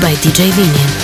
By DJ Vinian.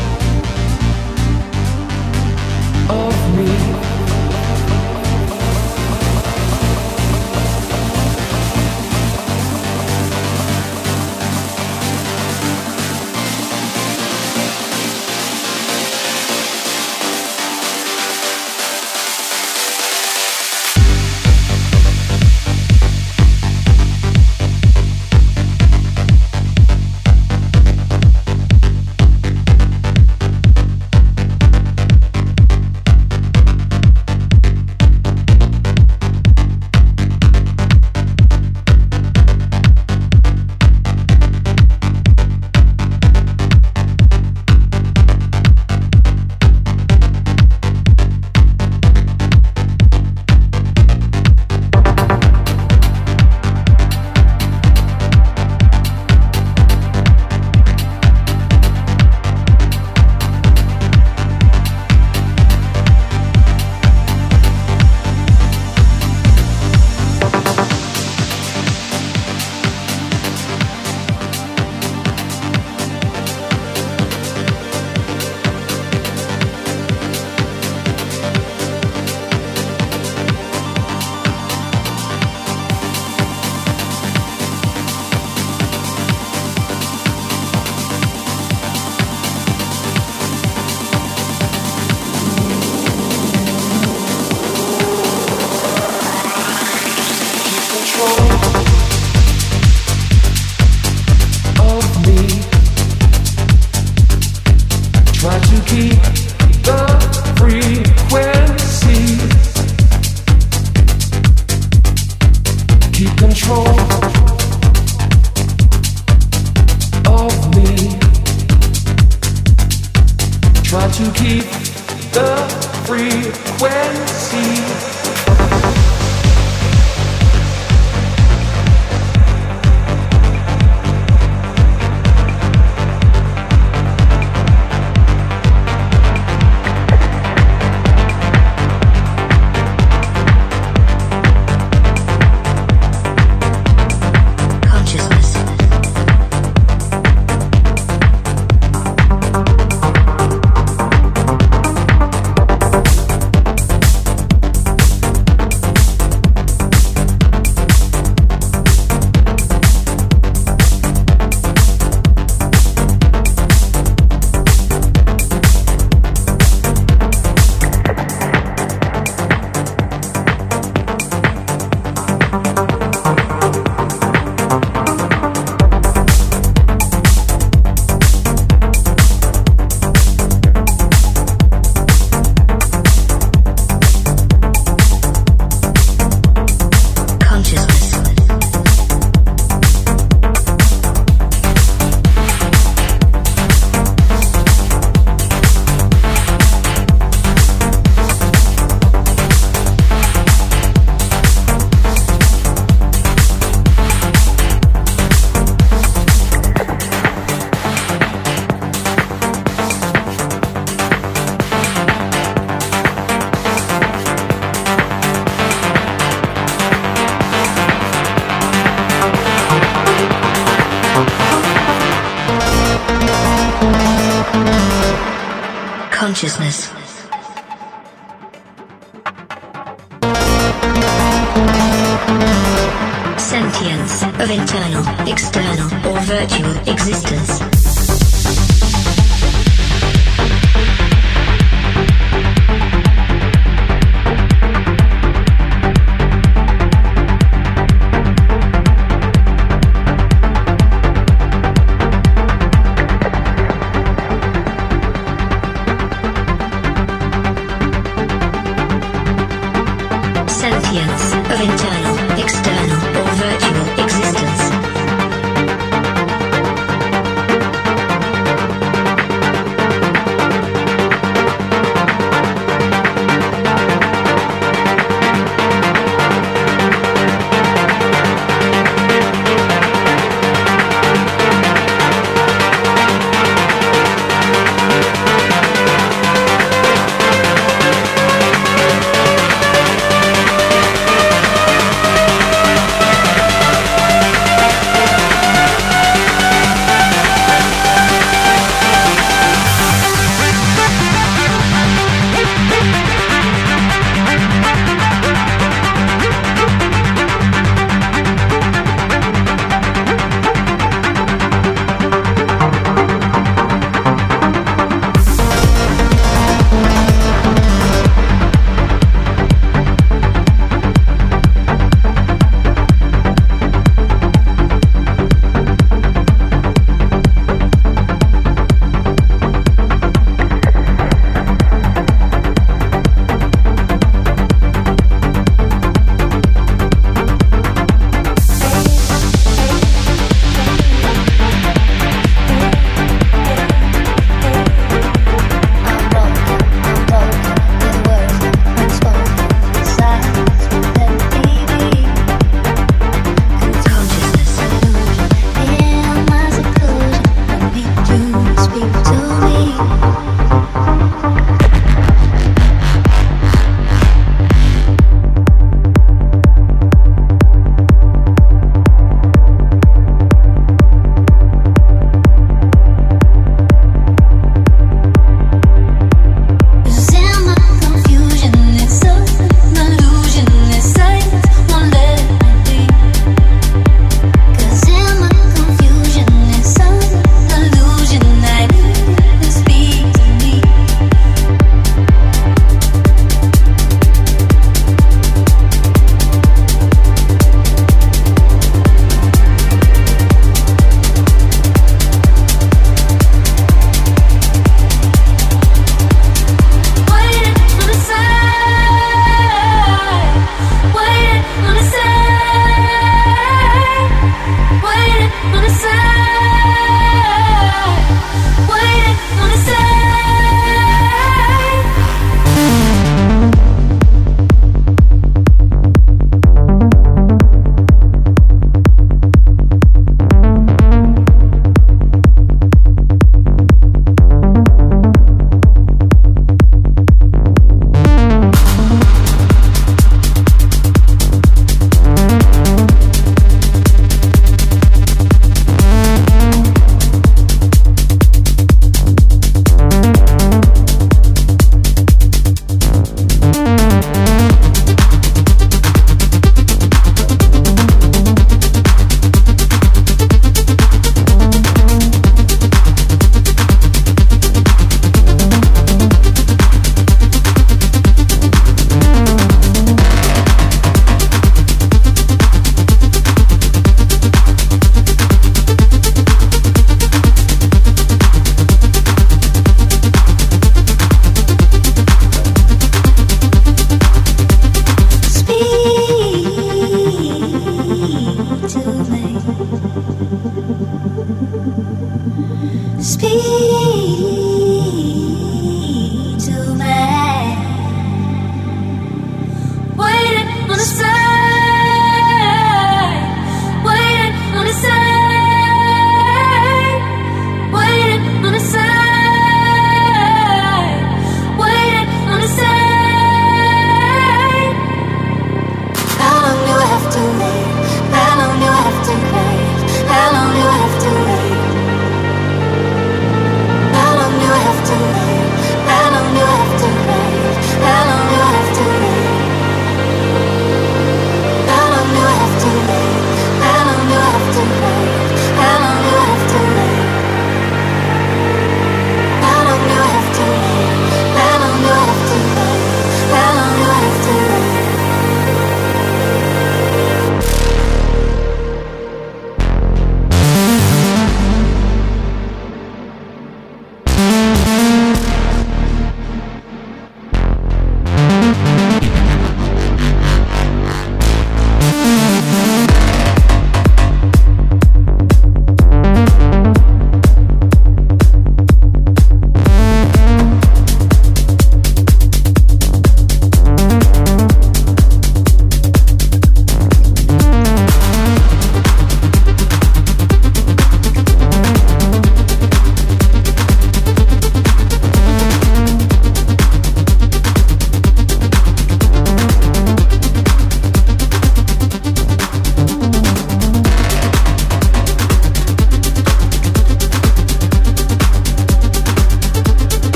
existence.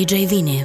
DJ Vini.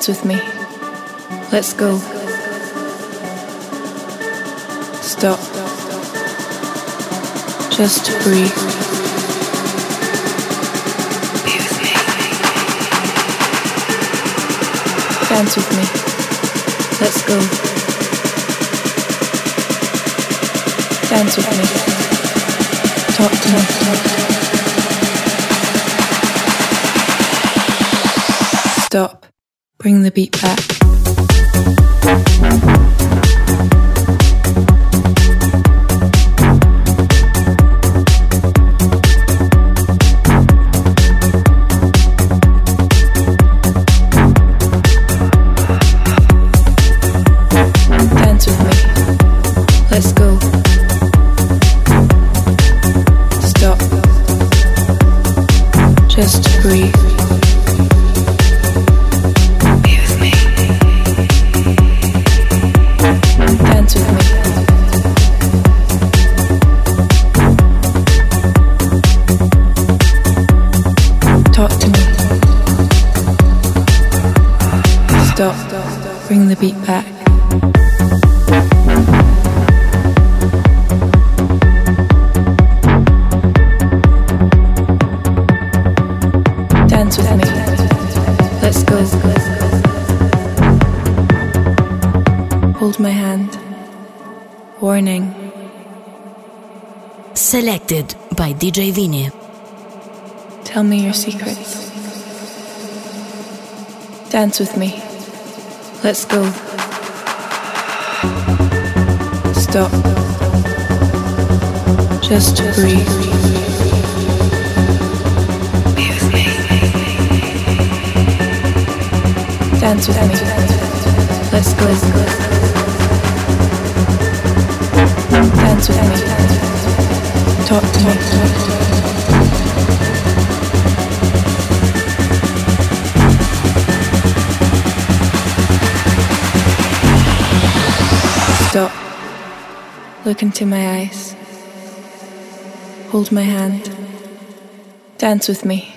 Dance with me. Let's go. Stop. Just breathe. Dance with me. Let's go. Dance with me talk to me. Stop. Bring the beat back. Selected by DJ Vini. Tell me your secrets. Dance with me. Let's go. Stop. Just breathe. Dance with me. Let's go. Dance with me. Talk to me. Stop. Look into my eyes. Hold my hand. Dance with me.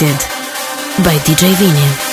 Selected by DJ Vini.